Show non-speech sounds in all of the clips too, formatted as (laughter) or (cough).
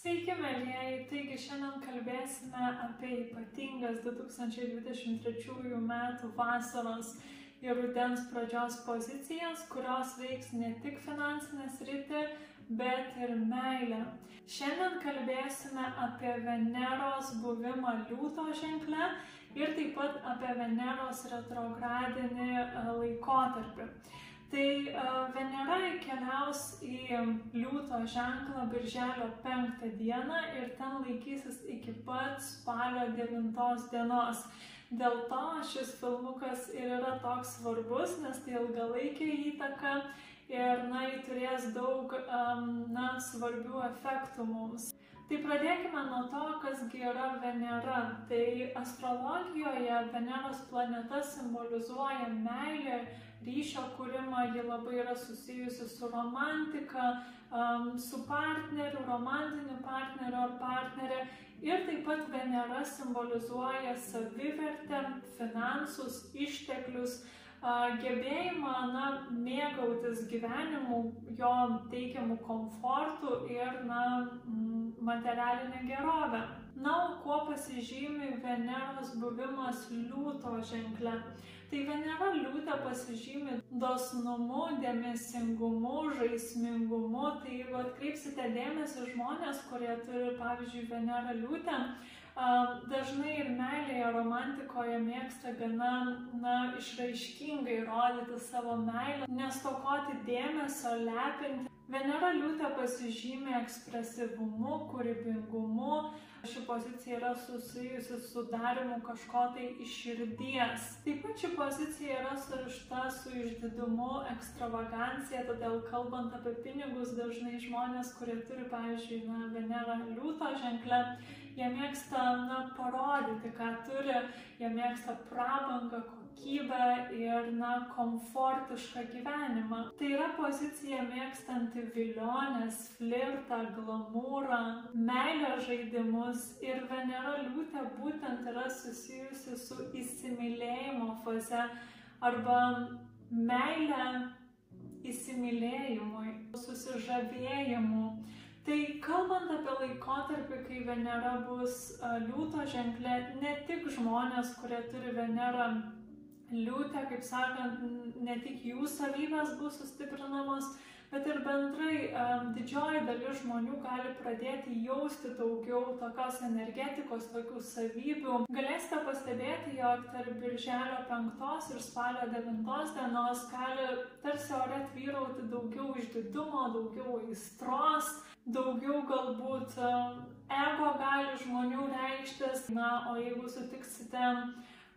Sveiki, mėlyjeji! Taigi šiandien kalbėsime apie ypatingas 2023 m. vasaros ir rudens pradžios pozicijas, kurios veiks ne tik finansinę sritį, bet ir meilę. Šiandien kalbėsime apie Veneros buvimą liūto ženkle ir taip pat apie Veneros retrogradinį laikotarpį. Tai Venera keliaus į liūto ženklą birželio 5 dieną ir ten laikysis iki pat spalio 9 dienos. Dėl to šis filmukas ir yra toks svarbus, nes tai ilgalaikė įtaka ir, na, jį turės daug, na, svarbių efektų mums. Tai pradėkime nuo to, kasgi yra Venera. Tai astrologijoje Veneros planeta simbolizuoja meilę, ryšio kūrimą, ji labai yra susijusi su romantika, su partneriu, romantiniu partneriu ar partnerė. Ir taip pat Venera simbolizuoja savivertę, finansus, išteklius, gebėjimą na, mėgautis gyvenimu, jo teikiamų komfortų ir na, materialinę gerovę. Na, o kuo pasižymi Veneros buvimas liūto ženkle? Tai Venera liūtė pasižymi dosnumu, dėmesingumu, žaismingumu. Tai jeigu atkreipsite dėmesį žmonės, kurie turi, pavyzdžiui, Venerą liūtę, dažnai ir meilėje, romantikoje mėgsta gana na, išraiškingai rodyti savo meilę, nestokoti dėmesio, lepinti. Venera liūtė pasižymė ekspresyvumu, kūrybingumu. Ši pozicija yra susijusi su darimu kažko tai iš širdies. Taip pat ši pozicija yra surišta su išdidumu, ekstravagancija, todėl kalbant apie pinigus, dažnai žmonės, kurie turi, pavyzdžiui, na, Venera liūto ženklę, jie mėgsta na, parodyti, ką turi, jie mėgsta prabangą, kokybę ir na, komfortišką gyvenimą. Tai yra pozicija mėgstanti vilionės, flirtą, glamūrą, meilę žaidimus ir Venera liūtė būtent yra susijusi su įsimylėjimo faze arba meilę įsimylėjimui, susižavėjimu. Tai kalbant apie laikotarpį, kai Venera bus liūto ženklė, ne tik žmonės, kurie turi Venerą liūtę, kaip sakant, ne tik jų savybės bus sustiprinamos, bet ir bendrai didžioji dalis žmonių gali pradėti jausti daugiau tokios energetikos, tokių savybių. Galėsite pastebėti, jog tarp birželio 5 ir spalio 9 dienos gali tarsi ore tvyrauti daugiau išdidumo, daugiau aistros, daugiau galbūt ego gali žmonių reikštis. Na, o jeigu sutiksite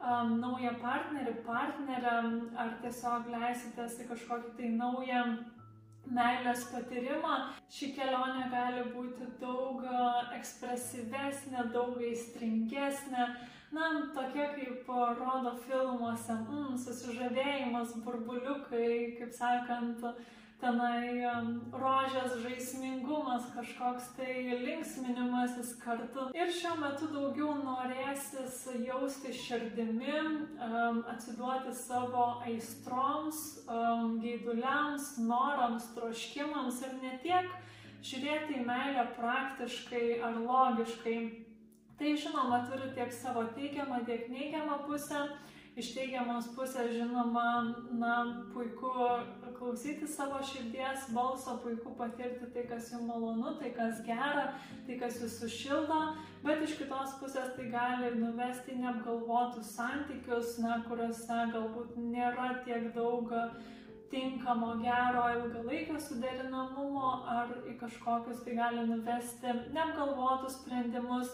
um, naują partnerį, partnerę, ar tiesiog leisitės į kažkokį tai naują meilės patyrimą, ši kelionė gali būti daug ekspresyvesnė, daug aistringesnė, na, tokia kaip rodo filmuose, mm, susižavėjimas, burbuliukai, kaip sakant, tenai rožės žaismingumas, kažkoks tai linksminimasis kartu. Ir šiuo metu daugiau norėsis jausti širdimi, atsiduoti savo aistroms, geiduliams, norams, troškimams ir ne tiek žiūrėti į meilę praktiškai ar logiškai. Tai žinoma turi tiek savo teigiamą, tiek neigiamą pusę. Iš teigiamos pusės, žinoma, na, puiku klausyti savo širdies balso, puiku patirti tai, kas jums malonu, tai, kas gera, tai, kas jūs sušildo, bet iš kitos pusės tai gali nuvesti neapgalvotus santykius, na, kuriuose galbūt nėra tiek daug tinkamo, gero, ilgalaikio suderinamumo ar į kažkokius tai gali nuvesti neapgalvotus sprendimus.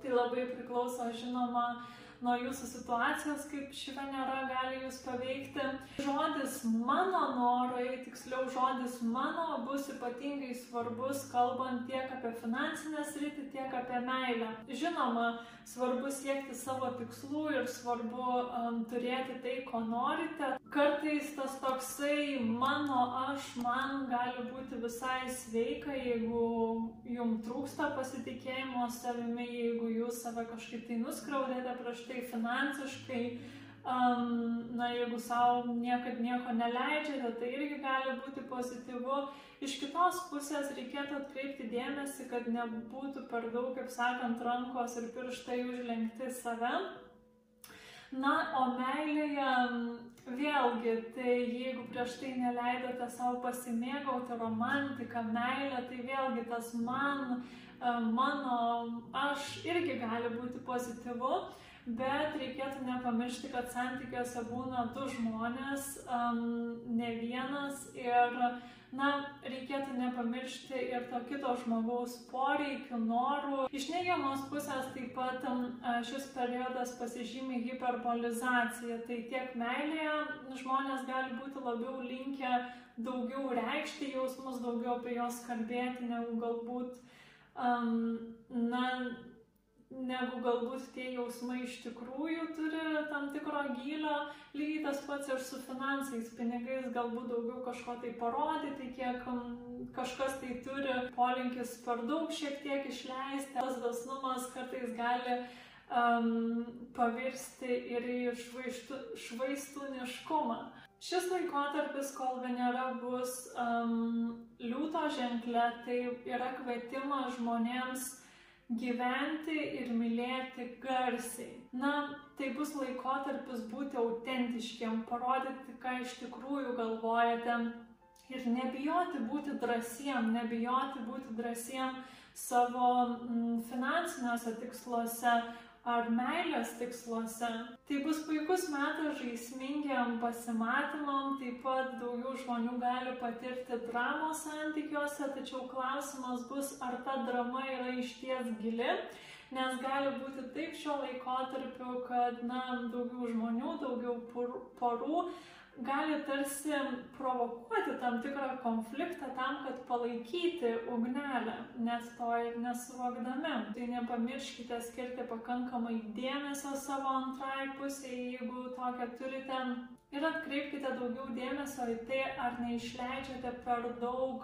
Tai labai priklauso, žinoma, nuo jūsų situacijos, kaip ši Venera gali jūs paveikti. Žodis mano norai, tiksliau žodis mano, bus ypatingai svarbus, kalbant tiek apie finansinę sritį, tiek apie meilę. Žinoma, svarbu siekti savo tikslų ir svarbu um, turėti tai, ko norite. Kartais tas toksai mano aš man gali būti visai sveika, jeigu jums trūksta pasitikėjimo savimi, jeigu jūs save kažkaip tai nuskriaudėte prieš tai finansiškai, um, na, jeigu savo niekad nieko neleidžiate, tai irgi gali būti pozityvu. Iš kitos pusės reikėtų atkreipti dėmesį, kad nebūtų per daug, kaip sakant, rankos ir pirštai užlenkti save. Na, o meilėje vėlgi, tai jeigu prieš tai neleidote savo pasimėgauti romantiką, meilę, tai vėlgi tas man, mano, aš irgi gali būti pozityvu, bet reikėtų nepamiršti, kad santykiuose būna du žmonės, um, ne vienas ir, na, reikėtų nepamiršti ir to kito žmogaus poreikių, norų. Iš neigiamos pusės taip pat šis periodas pasižymi hiperbolizacija, tai tiek meilėje žmonės gali būti labiau linkę daugiau reikšti jausmus, daugiau apie juos kalbėti, negu galbūt, um, na, negu galbūt tie jausmai iš tikrųjų turi tam tikro gylio. Lygiai tas pats ir su finansais, pinigais galbūt daugiau kažko tai parodyti, kiek kažkas tai turi polinkis per daug šiek tiek išleisti. Tas dosnumas kartais gali um, pavirsti ir į švaištų, švaistūniškumą. Šis laikotarpis, kol Venera bus um, liūto ženklė, tai yra kvietimas žmonėms gyventi ir mylėti garsiai. Na, tai bus laikotarpis būti autentiškiam, parodyti, ką iš tikrųjų galvojate ir nebijoti būti drąsiem, nebijoti būti drąsiem savo mm, finansiniuose tiksluose, ar meilės tiksluose. Tai bus puikus metas žaismingiam pasimatymam, taip pat daugiau žmonių gali patirti dramos santykiuose, tačiau klausimas bus, ar ta drama yra išties gili, nes gali būti taip šio laikotarpiu, kad, na, daugiau žmonių, daugiau porų gali tarsi provokuoti tam tikrą konfliktą tam, kad palaikyti ugnelę, net to ir nesuvokdami. Tai nepamirškite skirti pakankamai dėmesio savo antrai pusiai, jeigu tokią turite. Ir atkreipkite daugiau dėmesio į tai, ar neišleidžiate per daug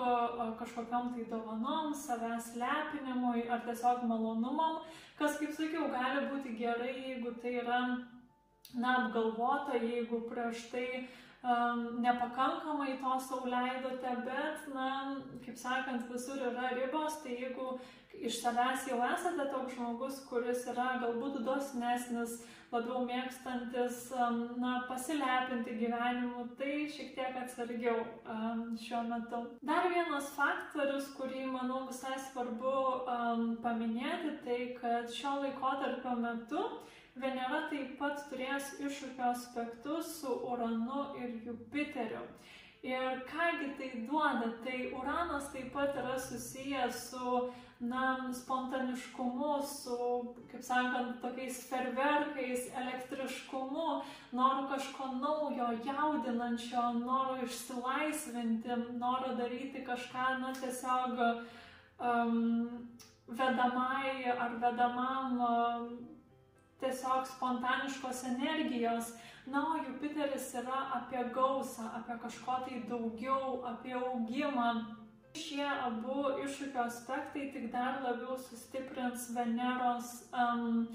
kažkokiam tai dovanom, savęs lepinimui ar tiesiog malonumam, kas, kaip sakiau, gali būti gerai, jeigu tai yra na, apgalvota, jeigu prieš tai um, nepakankamai to sauliaidote, bet, na, kaip sakant, visur yra ribos, tai jeigu iš savęs jau esate toks žmogus, kuris yra galbūt dosnesnis, labiau mėgstantis, um, na, pasilepinti gyvenimu, tai šiek tiek atsargiau um, šiuo metu. Dar vienas faktorius, kurį, manau, visai svarbu um, paminėti, tai kad šio laikotarpio metu Venera taip pat turės iššūkio aspektus su Uranu ir Jupiteriu. Ir kągi tai duoda, tai Uranas taip pat yra susijęs su na, spontaniškumu, su, kaip sakant, tokiais ferverkais, elektriškumu, noru kažko naujo, jaudinančio, noru išsilaisvinti, noru daryti kažką, na, tiesiog um, vedamai ar vedamam um, tiesiog spontaniškos energijos. Na, o Jupiteris yra apie gausą, apie kažko tai daugiau, apie augimą. Šie abu iššūkio aspektai tik dar labiau sustiprins Veneros um,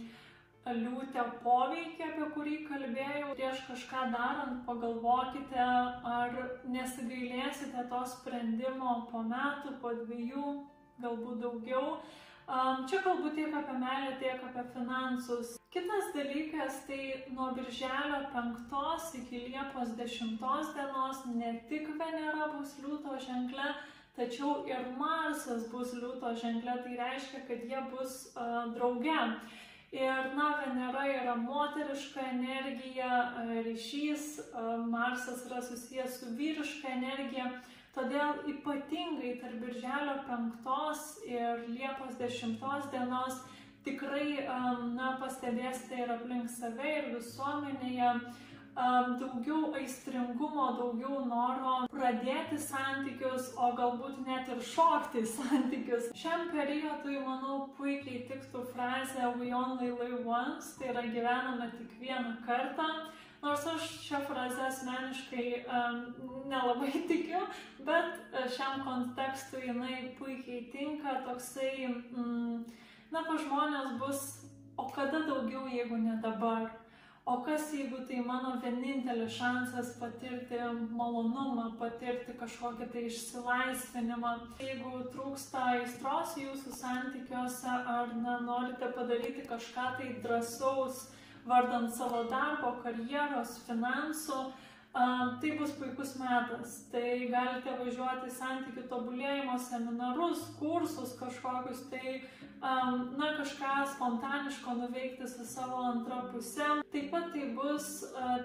liūtę poveikį, apie kurį kalbėjau. Prieš kažką darant, pagalvokite, ar nesigailėsite to sprendimo po metų, po dviejų, galbūt daugiau. Čia kalbu tiek apie meilę, tiek apie finansus. Kitas dalykas, tai nuo birželio 5 iki Liepos 10 dienos ne tik Venera bus liūto ženklė, tačiau ir Marsas bus liūto ženklė, tai reiškia, kad jie bus uh, drauge. Ir, na, Venera yra moteriška energija, ryšys, Marsas yra susijęs su vyriška energija. Todėl ypatingai tarp birželio 5 ir Liepos 10 dienos tikrai na, pastebėsite ir aplink save, ir visuomenėje daugiau aistringumo, daugiau noro pradėti santykius, o galbūt net ir šokti santykius. Šiam periodui, manau, puikiai tiktų frazė We only live once, tai yra gyvename tik vieną kartą. Nors aš šią frazę asmeniškai um, nelabai (laughs) tikiu, bet e, šiam kontekstui jinai puikiai tinka, toksai, mm, na, pa žmonės bus, o kada daugiau, jeigu ne dabar, O kas jeigu tai mano vienintelis šansas patirti malonumą, patirti kažkokį tai išsilaisvinimą. Jeigu trūksta aistros jūsų santykiuose ar na, norite padaryti kažką tai drąsaus, vardant savo darbo, karjeros, finansų, tai bus puikus metas. Tai galite važiuoti santykių tobulėjimo seminarus, kursus kažkokius, tai na, kažką spontaniško nuveikti su savo antra pusė. Taip pat tai bus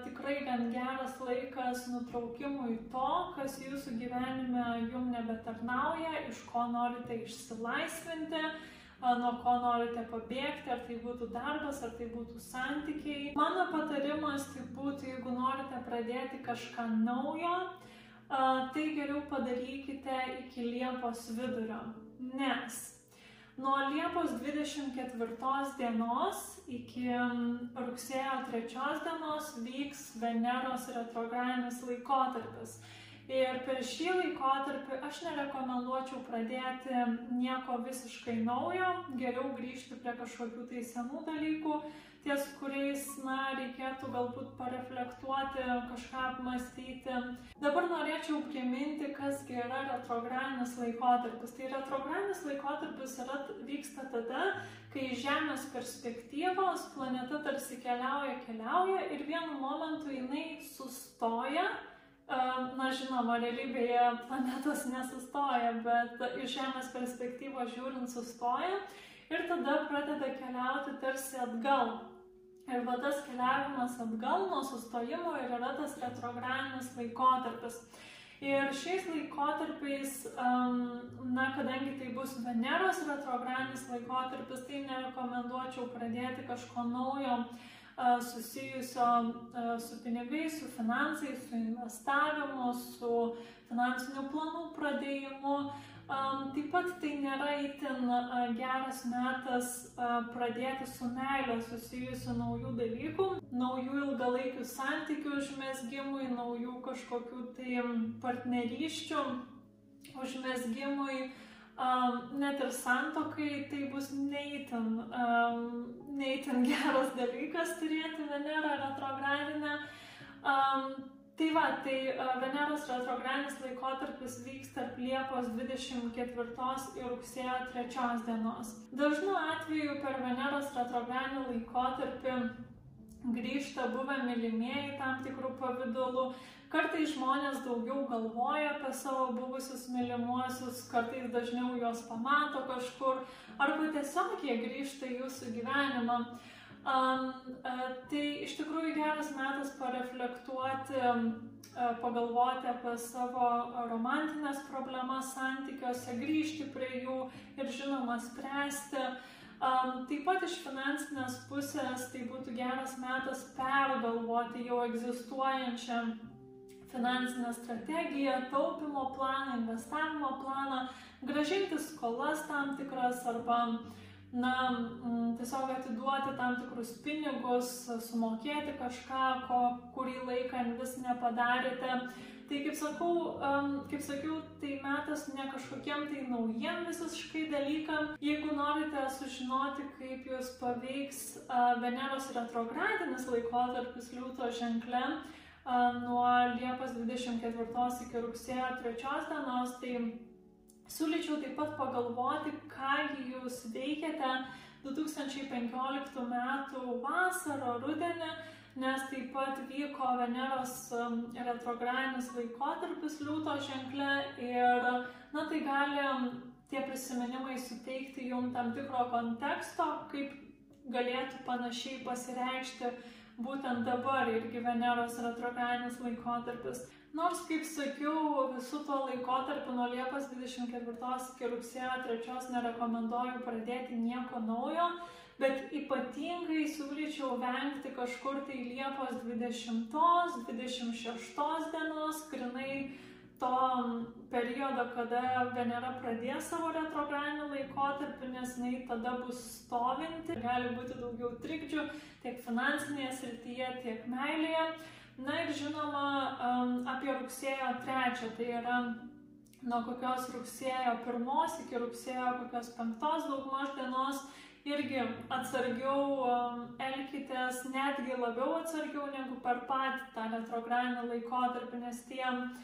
tikrai gan geras laikas nutraukimui to, kas jūsų gyvenime jum nebetarnauja, iš ko norite išsilaisvinti nuo ko norite pabėgti, ar tai būtų darbas, ar tai būtų santykiai. Mano patarimas tai būtų, jeigu norite pradėti kažką naujo, tai geriau padarykite iki Liepos vidurio, nes nuo Liepos 24 dienos iki rugsėjo 3 dienos vyks Veneros retrogradinis laikotarpis. Ir per šį laikotarpį aš nerekomenduočiau pradėti nieko visiškai naujo, geriau grįžti prie kažkokių tai senų dalykų, ties kuriais, na, reikėtų galbūt pareflektuoti, kažką apmastyti. Dabar norėčiau priminti, kas yra retrogradinis laikotarpis. Tai retrogradinis laikotarpis yra, vyksta tada, kai Žemės perspektyvos planeta tarsi keliauja, keliauja ir vienu momentu jinai sustoja Na, žinoma, realybėje planetos nesustoja, bet iš Žemės perspektyvos žiūrint sustoja ir tada pradeda keliauti tarsi atgal. Ir va tas keliavimas atgal nuo sustojimo ir yra tas retrogradinis laikotarpis. Ir šiais laikotarpiais, na, kadangi tai bus Veneros retrogradinis laikotarpis, tai nerekomenduočiau pradėti kažko naujo susijusio su pinigais, su finansais, su investavimu, su finansinių planų pradėjimu. Taip pat tai nėra itin geras metas pradėti su meilė susijusių naujų dalykų, naujų ilgalaikių santykių užmėsgymui, naujų kažkokių tai partnerysčių užmėsgymui um, net ir santokai tai bus neįtin, um, neįtin geras dalykas turėti Venerą retrogradinę. Um, tai va, tai uh, Veneros retrogradinis laikotarpis vyks tarp Liepos 24 ir rugsėjo 3 dienos. Dažnu atveju per Veneros retrogradinį laikotarpį grįžta buvę mylimieji tam tikrų pavydalų, Kartais žmonės daugiau galvoja apie savo buvusius mylimuosius, kartais dažniau juos pamato kažkur, arba tiesiog jie grįžta į jūsų gyvenimą. Um, tai iš tikrųjų geras metas pareflektuoti, pagalvoti apie savo romantinės problemas santykiuose, grįžti prie jų ir žinoma spręsti. Um, taip pat iš finansinės pusės tai būtų geras metas pergalvoti jau egzistuojančią finansinę strategiją, taupimo planą, investavimo planą, gražinti skolas tam tikras arba na, tiesiog atiduoti tam tikrus pinigus, sumokėti kažką, ko kurį laiką vis nepadarėte. Tai kaip, sakau, kaip sakiau, tai metas ne kažkokiem tai naujiem visiškai dalykam. Jeigu norite sužinoti, kaip jūs paveiks Veneros retrogradinis laikotarpis liūto ženklė, nuo Liepos 24 iki rugsėjo 3 dienos, tai siūlyčiau taip pat pagalvoti, kągi jūs veikiate 2015 metų vasarą, rudenį, nes taip pat vyko Veneros retrogradinis laikotarpis liūto ženklė ir, na, tai gali tie prisiminimai suteikti jums tam tikro konteksto, kaip galėtų panašiai pasireikšti būtent dabar irgi Veneros retrogradinis laikotarpis. Nors, kaip sakiau, visų tuo laikotarpiu nuo Liepos 24 iki rugsėjo 3 nerekomenduoju pradėti nieko naujo, bet ypatingai siūlyčiau vengti kažkur tai Liepos 20-26 dienos, grinai to periodo, kada Venera pradės savo retrogradinį laikotarpį, nes jinai tada bus stovinti, gali būti daugiau trikdžių tiek finansinėje srityje, tiek meilėje. Na ir žinoma, apie rugsėjo 3, tai yra nuo kokios rugsėjo 1 iki rugsėjo kokios 5 daugmaž dienos irgi atsargiau elkitės, netgi labiau atsargiau negu per patį tą retrogradinį laikotarpį, nes tiem um,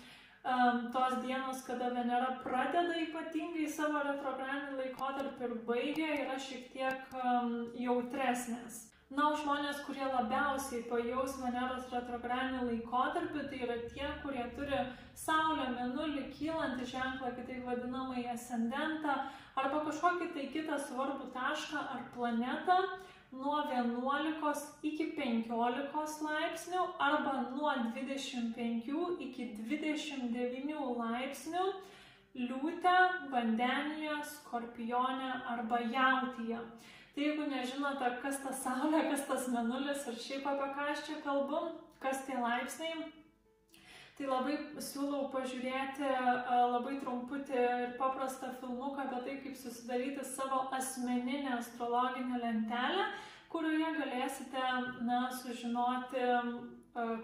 tos dienos, kada Venera pradeda ypatingai savo retrogradinį laikotarpį ir baigia, yra šiek tiek jautresnės. Na, o žmonės, kurie labiausiai pajaus Veneros retrogradinį laikotarpį, tai yra tie, kurie turi Saulę, Menulį, kylantį ženklą, kitaip vadinamąjį ascendentą, arba kažkokį tai kitą svarbų tašką ar planetą nuo 11 iki 15 laipsnių arba nuo 25 iki 29 laipsnių liūtę, vandenyje, skorpionę arba jautyje. Tai jeigu nežinote, kas ta Saulė, kas tas Menulis ir šiaip apie ką aš čia kalbu, kas tie laipsniai, tai labai siūlau pažiūrėti labai trumputį paprastą filmuką apie tai, kaip susidaryti savo asmeninę astrologinę lentelę, kurioje galėsite na, sužinoti,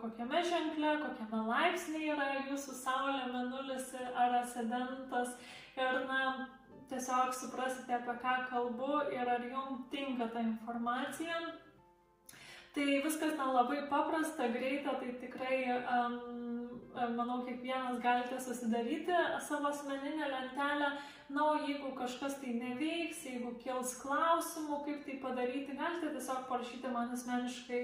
kokiame ženkle, kokiame laipsnėje yra jūsų Saulė, Menulis ar ascendentas ir na, tiesiog suprasite, apie ką kalbu ir ar jums tinka ta informacija. Tai viskas ten labai paprasta, greita, tai tikrai, um, manau, kiekvienas galite susidaryti savo asmeninę lentelę. Na, o jeigu kažkas tai neveiks, jeigu kils klausimų, kaip tai padaryti, galite tiesiog parašyti man asmeniškai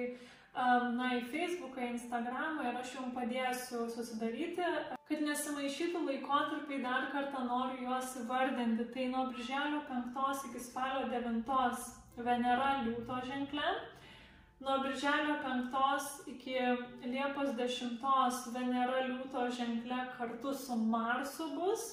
na, į Facebooką, Instagramą ir aš jums padėsiu susidaryti. Kad nesimaišytų laikotarpiai, dar kartą noriu juos įvardinti. Tai nuo birželio 5 iki spalio 9 Venera liūto ženklė. Nuo birželio 5 iki Liepos 10 Venera liūto ženklė kartu su Marsu bus.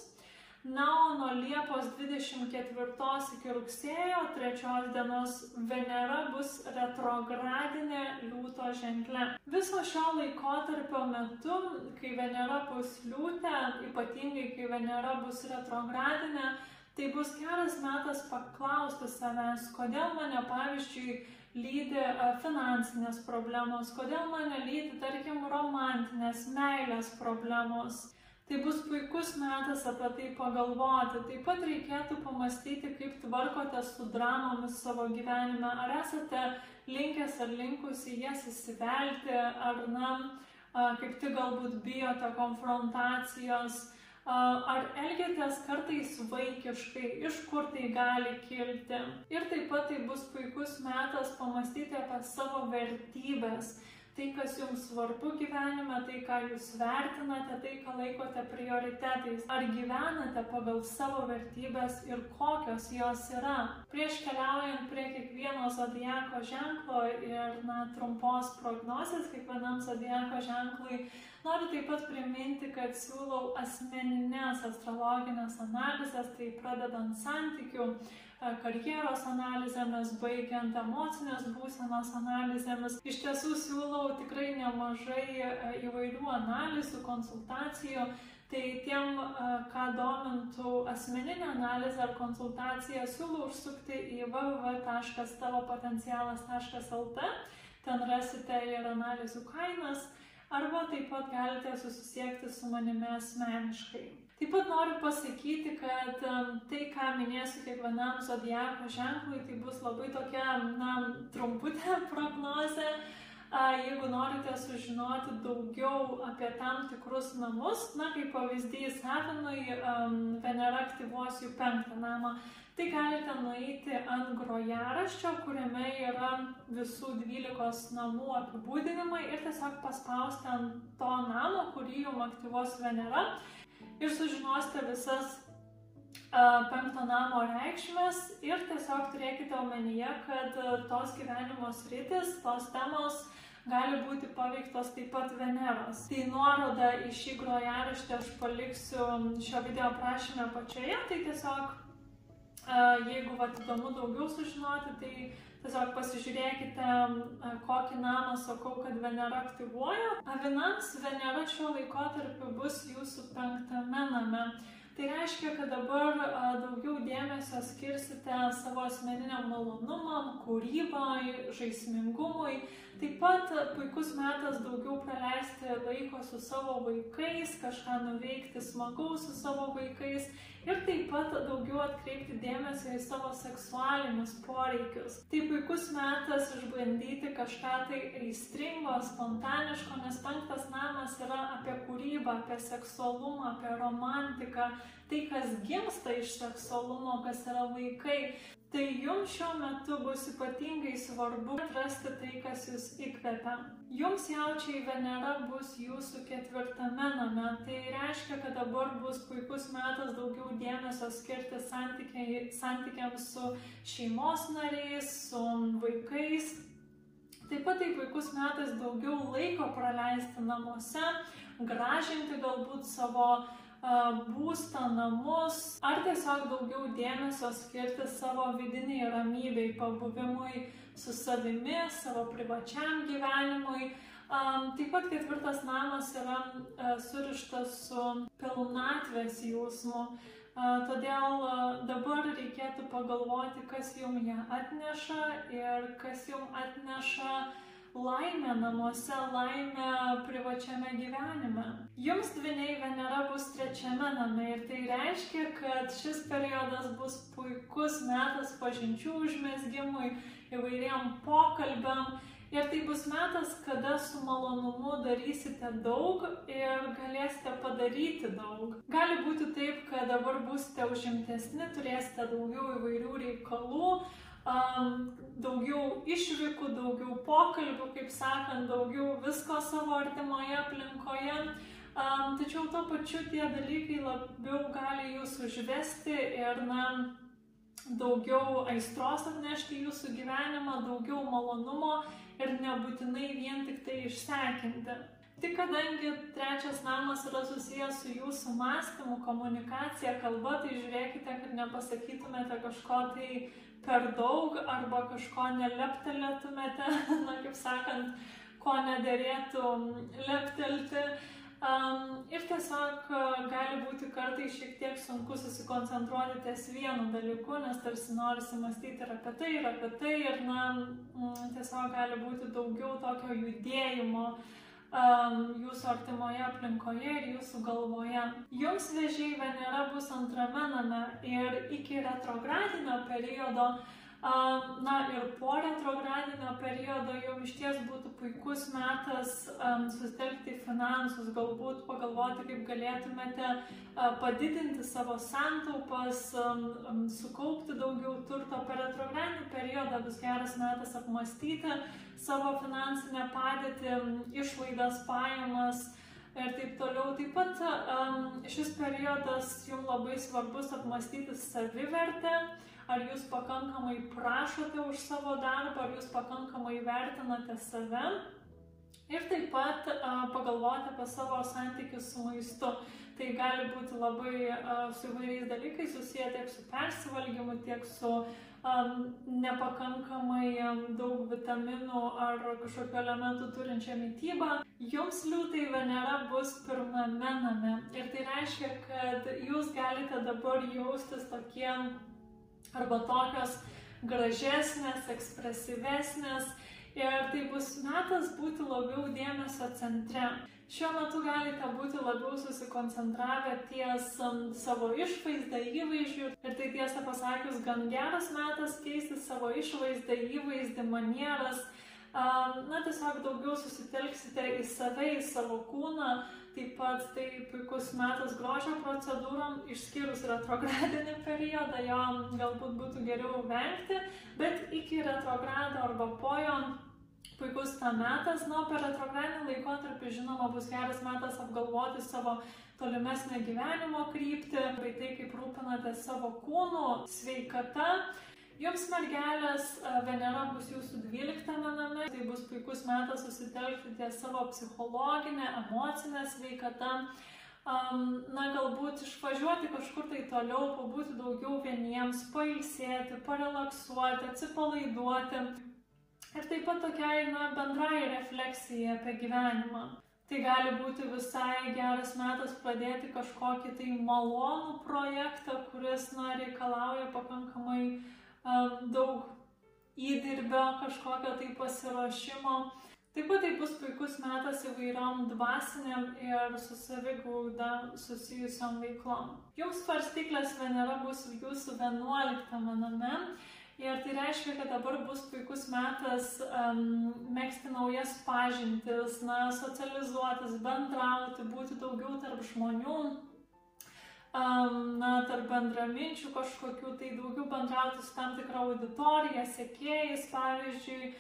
Na, o nuo Liepos 24 iki rugsėjo 3 dienos Venera bus retrogradinė liūto ženklė. Viso šio laikotarpio metu, kai Venera bus liūtė, ypatingai kai Venera bus retrogradinė, tai bus geras metas paklausti savęs, kodėl mane, pavyzdžiui, lydi finansinės problemos, kodėl mane lydi, tarkim, romantinės, meilės problemos. Tai bus puikus metas apie tai pagalvoti. Taip pat reikėtų pamastyti, kaip tvarkote su dramomis savo gyvenime. Ar esate linkęs ar linkusi jas įsivelti, ar, na, kaip tik galbūt bijote konfrontacijos, ar elgiatės kartais vaikiškai, iš kur tai gali kilti. Ir taip pat tai bus puikus metas pamastyti apie savo vertybės tai, kas jums svarbu gyvenime, tai, ką jūs vertinate, tai, ką laikote prioritetais. Ar gyvenate pagal savo vertybės ir kokios jos yra. Prieš keliaujant prie kiekvieno zodieko ženklo ir na, trumpos prognozės kiekvienam zodieko ženklui, noriu taip pat priminti, kad siūlau asmeninės astrologinės analizės, tai pradedant santykių karjeros analizėmis, baigiant emocinės būsenos analizėmis. Iš tiesų siūlau tikrai nemažai įvairių analizų, konsultacijų. Tai tiem, ką domintų asmeninė analizė ar konsultacija, siūlau užsukti į www.tavopotencialas.lt. Ten rasite ir analizų kainas, arba taip pat galite susisiekti su manimi asmeniškai. Taip pat noriu pasakyti, kad tai, ką minėsiu kiekvienam zodiako ženklui, tai bus labai tokia, na, trumputė (laughs) prognozė. Jeigu norite sužinoti daugiau apie tam tikrus namus, na, kaip pavyzdys, Avinui Venera aktyvuos jų penktą namą, tai galite nueiti ant grojaraščio, kuriame yra visų 12 namų apibūdinimai ir tiesiog paspausti ant to namo, kurį jums aktyvuos Venera ir sužinosite visas penkto namo reikšmės ir tiesiog turėkite omenyje, kad tos gyvenimo sritis, tos temos gali būti paveiktos taip pat Veneros. Tai nuorodą į šį grojaraštį aš paliksiu šio video aprašymę pačioje, tai tiesiog jeigu vat įdomu daugiau sužinoti, tai Tiesiog pasižiūrėkite, kokį namą sakau, kad Venera aktyvuoja. Avinams Venera šiuo laikotarpiu bus jūsų penktame name. Tai reiškia, kad dabar daugiau dėmesio skirsite savo asmeniniam malonumam, kūrybai, žaismingumui. Taip pat puikus metas daugiau praleisti laiko su savo vaikais, kažką nuveikti smagaus su savo vaikais ir taip pat daugiau atkreipti dėmesio į savo seksualinius poreikius. Tai puikus metas išbandyti kažką tai aistringo, spontaniško, nes penktas namas yra apie kūrybą, apie seksualumą, apie romantiką, tai kas gimsta iš seksualumo, kas yra vaikai. Tai jums šiuo metu bus ypatingai svarbu atrasti tai, kas jūs įkvepia. Jums jaučiai Venera bus jūsų ketvirtame name, tai reiškia, kad dabar bus puikus metas daugiau dėmesio skirti santykiams su šeimos nariais, su vaikais. Taip pat tai puikus metas daugiau laiko praleisti namuose, gražinti galbūt savo uh, būstą, namus, ar tiesiog daugiau dėmesio skirti savo vidiniai ramybei, pabuvimui su savimi, savo privačiam gyvenimui. Taip pat ketvirtas namas yra surištas su pilnatvės jausmu. Todėl dabar reikėtų pagalvoti, kas jums ją atneša ir kas jums atneša laimę namuose, laimę privačiame gyvenime. Jums dviniai Venera bus trečiame name ir tai reiškia, kad šis periodas bus puikus metas pažinčių užmėsgymui, įvairiam pokalbiam. Ir tai bus metas, kada su malonumu darysite daug ir galėsite padaryti daug. Gali būti taip, kad dabar būsite užimtesni, turėsite daugiau įvairių reikalų, daugiau išvykų, daugiau pokalbių, kaip sakant, daugiau visko savo artimoje aplinkoje. Tačiau tuo pačiu tie dalykai labiau gali jūs užvesti ir, na, daugiau aistros atnešti jūsų gyvenimą, daugiau malonumo ir nebūtinai vien tik tai išsekinti. Tik kadangi trečias namas yra susijęs su jūsų mąstymu, komunikacija, kalba, tai žiūrėkite, kad nepasakytumėte kažko tai per daug arba kažko neleptelėtumėte, (laughs) na kaip sakant, ko nederėtų leptelti. Um, ir tiesiog gali būti kartai šiek tiek sunku susikoncentruoti ties vienu dalyku, nes tarsi norisi mąstyti ir apie tai, ir apie tai, ir na, tiesiog gali būti daugiau tokio judėjimo uh, jūsų artimoje aplinkoje ir jūsų galvoje. Jums vėžiai Venera bus antrame name ir iki retrogradinio periodo Na ir po retrogradinio periodo jau iš ties būtų puikus metas sustelkti finansus, galbūt pagalvoti, kaip galėtumėte padidinti savo santaupas, sukaupti daugiau turto per retrogradinį periodą, bus geras metas apmastyti savo finansinę padėtį, išlaidas, pajamas ir taip toliau. Taip pat šis periodas jums labai svarbus apmastyti savivertę ar jūs pakankamai prašote už savo darbą, ar jūs pakankamai vertinate save. Ir taip pat pagalvoti apie savo santykius su maistu. Tai gali būti labai su įvairiais dalykais susiję tiek su persivalgymu, tiek su um, nepakankamai daug vitaminų ar kažkokiu elementų turinčia mytyba. Jums liūtai Venera bus pirmame name. Ir tai reiškia, kad jūs galite dabar jaustis tokie arba tokios gražesnės, ekspresyvesnės ir tai bus metas būti labiau dėmesio centre. Šiuo metu galite būti labiau susikoncentravę ties um, savo išvaizdą, įvaizdžių ir tai tiesą pasakius gan geras metas keisti savo išvaizdą, įvaizdį, manieras. Um, na, tiesiog daugiau susitelksite į save, į savo kūną, Taip pat tai puikus metas grožio procedūrom, išskyrus retrogradinį periodą, jo galbūt būtų geriau vengti, bet iki retrogrado arba po jo puikus ta metas, na, per retrogradinį laikotarpį, žinoma, bus geras metas apgalvoti savo tolimesnę gyvenimo kryptį, bei tai, kaip rūpinate savo kūnų sveikata. Jums mergelės Venera bus jūsų 12 name, tai bus puikus metas susitelkti ties savo psichologinę, emocinę sveikatą. Na, galbūt išvažiuoti kažkur tai toliau, pabūti daugiau vieniems, pailsėti, parelaksuoti, atsipalaiduoti. Ir taip pat tokiai, na, bendrai refleksijai apie gyvenimą. Tai gali būti visai geras metas pradėti kažkokį tai malonų projektą, kuris, na, reikalauja pakankamai uh, daug įdirbio, kažkokio tai pasiruošimo. Taip pat tai bus puikus metas įvairiom dvasiniam ir su savigauda susijusiam veiklom. Jums svarstyklės Venera bus jūsų 11 name ir tai reiškia, kad dabar bus puikus metas um, mėgsti naujas pažintis, na, socializuotis, bendrauti, būti daugiau tarp žmonių bendraminčių kažkokių, tai daugiau bendrauti su tam tikra auditorija, sekėjais, pavyzdžiui,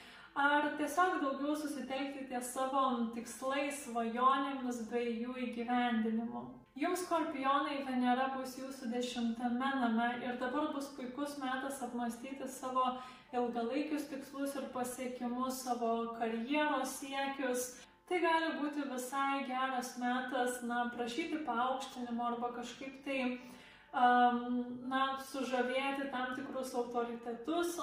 ar tiesiog daugiau susitelkti ties savo tikslais, svajonėmis bei jų įgyvendinimu. Jums skorpionai Venera bus jūsų dešimtame name ir dabar bus puikus metas apmastyti savo ilgalaikius tikslus ir pasiekimus, savo karjeros siekius, Tai gali būti visai geras metas, na, prašyti paaukštinimo arba kažkaip tai, na, sužavėti tam tikrus autoritetus,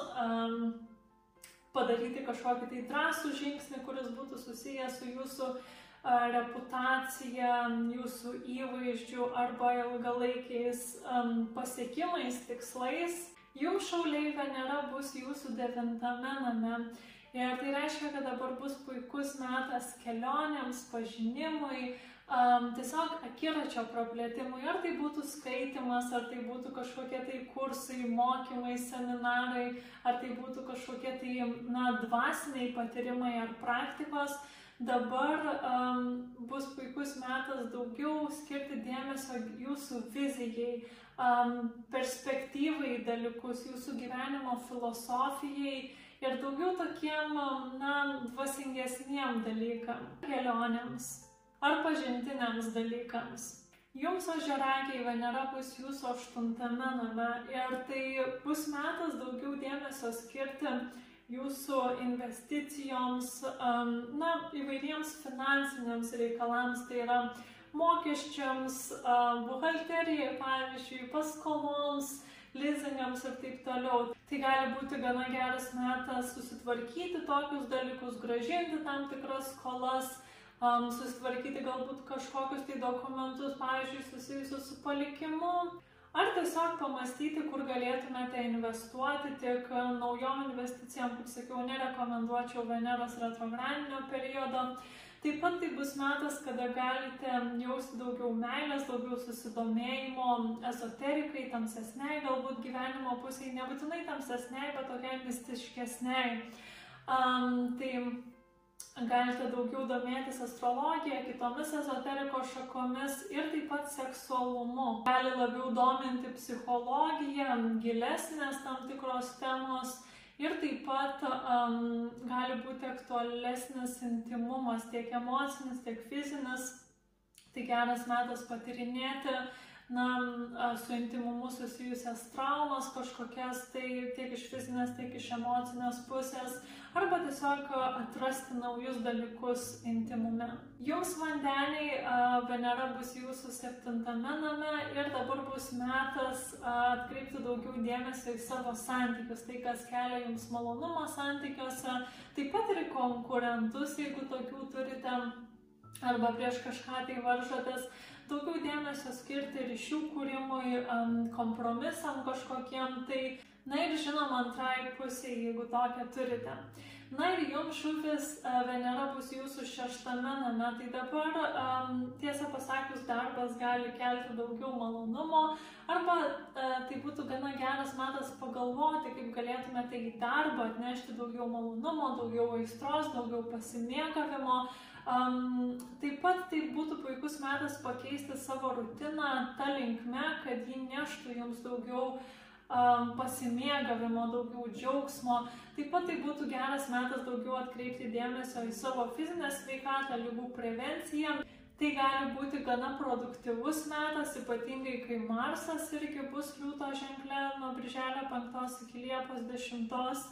padaryti kažkokį tai drąsų žingsnį, kuris būtų susijęs su jūsų reputacija, jūsų įvaizdžiu arba ilgalaikiais pasiekimais, tikslais. Jums šauliai Venera bus jūsų devintame name Ir tai reiškia, kad dabar bus puikus metas kelionėms, pažinimui, um, tiesiog akiračio praplėtimui, ar tai būtų skaitimas, ar tai būtų kažkokie tai kursai, mokymai, seminarai, ar tai būtų kažkokie tai, na, dvasiniai patyrimai ar praktikos. Dabar um, bus puikus metas daugiau skirti dėmesio jūsų vizijai, um, perspektyvai dalykus, jūsų gyvenimo filosofijai ir daugiau tokiem, na, dvasingesniem dalykam, kelionėms ar pažintiniams dalykams. Jums ožeragiai Venera bus jūsų aštuntame name ir tai bus metas daugiau dėmesio skirti jūsų investicijoms, na, įvairiems finansiniams reikalams, tai yra mokesčiams, buhalterijai, pavyzdžiui, paskoloms, lizingams ir taip toliau. Tai gali būti gana geras metas susitvarkyti tokius dalykus, gražinti tam tikras skolas, um, susitvarkyti galbūt kažkokius tai dokumentus, pavyzdžiui, susijusius su palikimu. Ar tiesiog pamastyti, kur galėtumėte investuoti, tik naujom investicijom, kaip sakiau, nerekomenduočiau Veneros retrogradinio periodo. Taip pat tai bus metas, kada galite jausti daugiau meilės, daugiau susidomėjimo ezoterikai, tamsesniai, galbūt gyvenimo pusiai, nebūtinai tamsesniai, bet tokiai mistiškesniai. Um, tai galite daugiau domėtis astrologija, kitomis ezoterikos šakomis ir taip pat seksualumu. Gali labiau dominti psichologija, gilesnės tam tikros temos Ir taip pat um, gali būti aktualesnis intimumas, tiek emocinis, tiek fizinis. Tai geras metas patirinėti su intimumu susijusias traumas kažkokias, tai tiek iš fizinės, tiek iš emocinės pusės, arba tiesiog atrasti naujus dalykus intimume. Jums vandeniai, Venera bus jūsų septintame name ir dabar bus metas atkreipti daugiau dėmesio į savo santykius, tai kas kelia jums malonumą santykiuose, taip pat ir konkurentus, jeigu tokių turite, arba prieš kažką tai varžotės daugiau dėmesio skirti ryšių kūrimui, kompromisam kažkokiem, tai, na ir žinoma, antrai pusė, jeigu tokią turite. Na ir jums šūkis e, Venera bus jūsų šeštame name, tai dabar um, tiesą pasakius darbas gali kelti daugiau malonumo, arba uh, tai būtų gana geras metas pagalvoti, kaip galėtumėte į darbą atnešti daugiau malonumo, daugiau aistros, daugiau pasimėgavimo, Um, taip pat tai būtų puikus metas pakeisti savo rutiną tą linkme, kad ji neštų jums daugiau um, pasimėgavimo, daugiau džiaugsmo. Taip pat tai būtų geras metas daugiau atkreipti dėmesio į savo fizinę sveikatą, lygų prevenciją. Tai gali būti gana produktyvus metas, ypatingai kai Marsas irgi bus liūto ženklė nuo birželio 5 iki Liepos 10.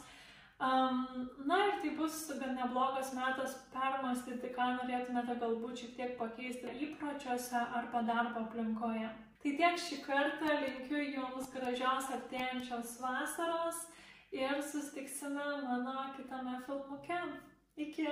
Um, na ir tai bus gan neblogas metas permastyti, ką norėtumėte galbūt šiek tiek pakeisti įpročiuose arba darbo aplinkoje. Tai tiek šį kartą linkiu Jums gražios artėjančios vasaros ir sustiksime mano kitame filmuke. Iki!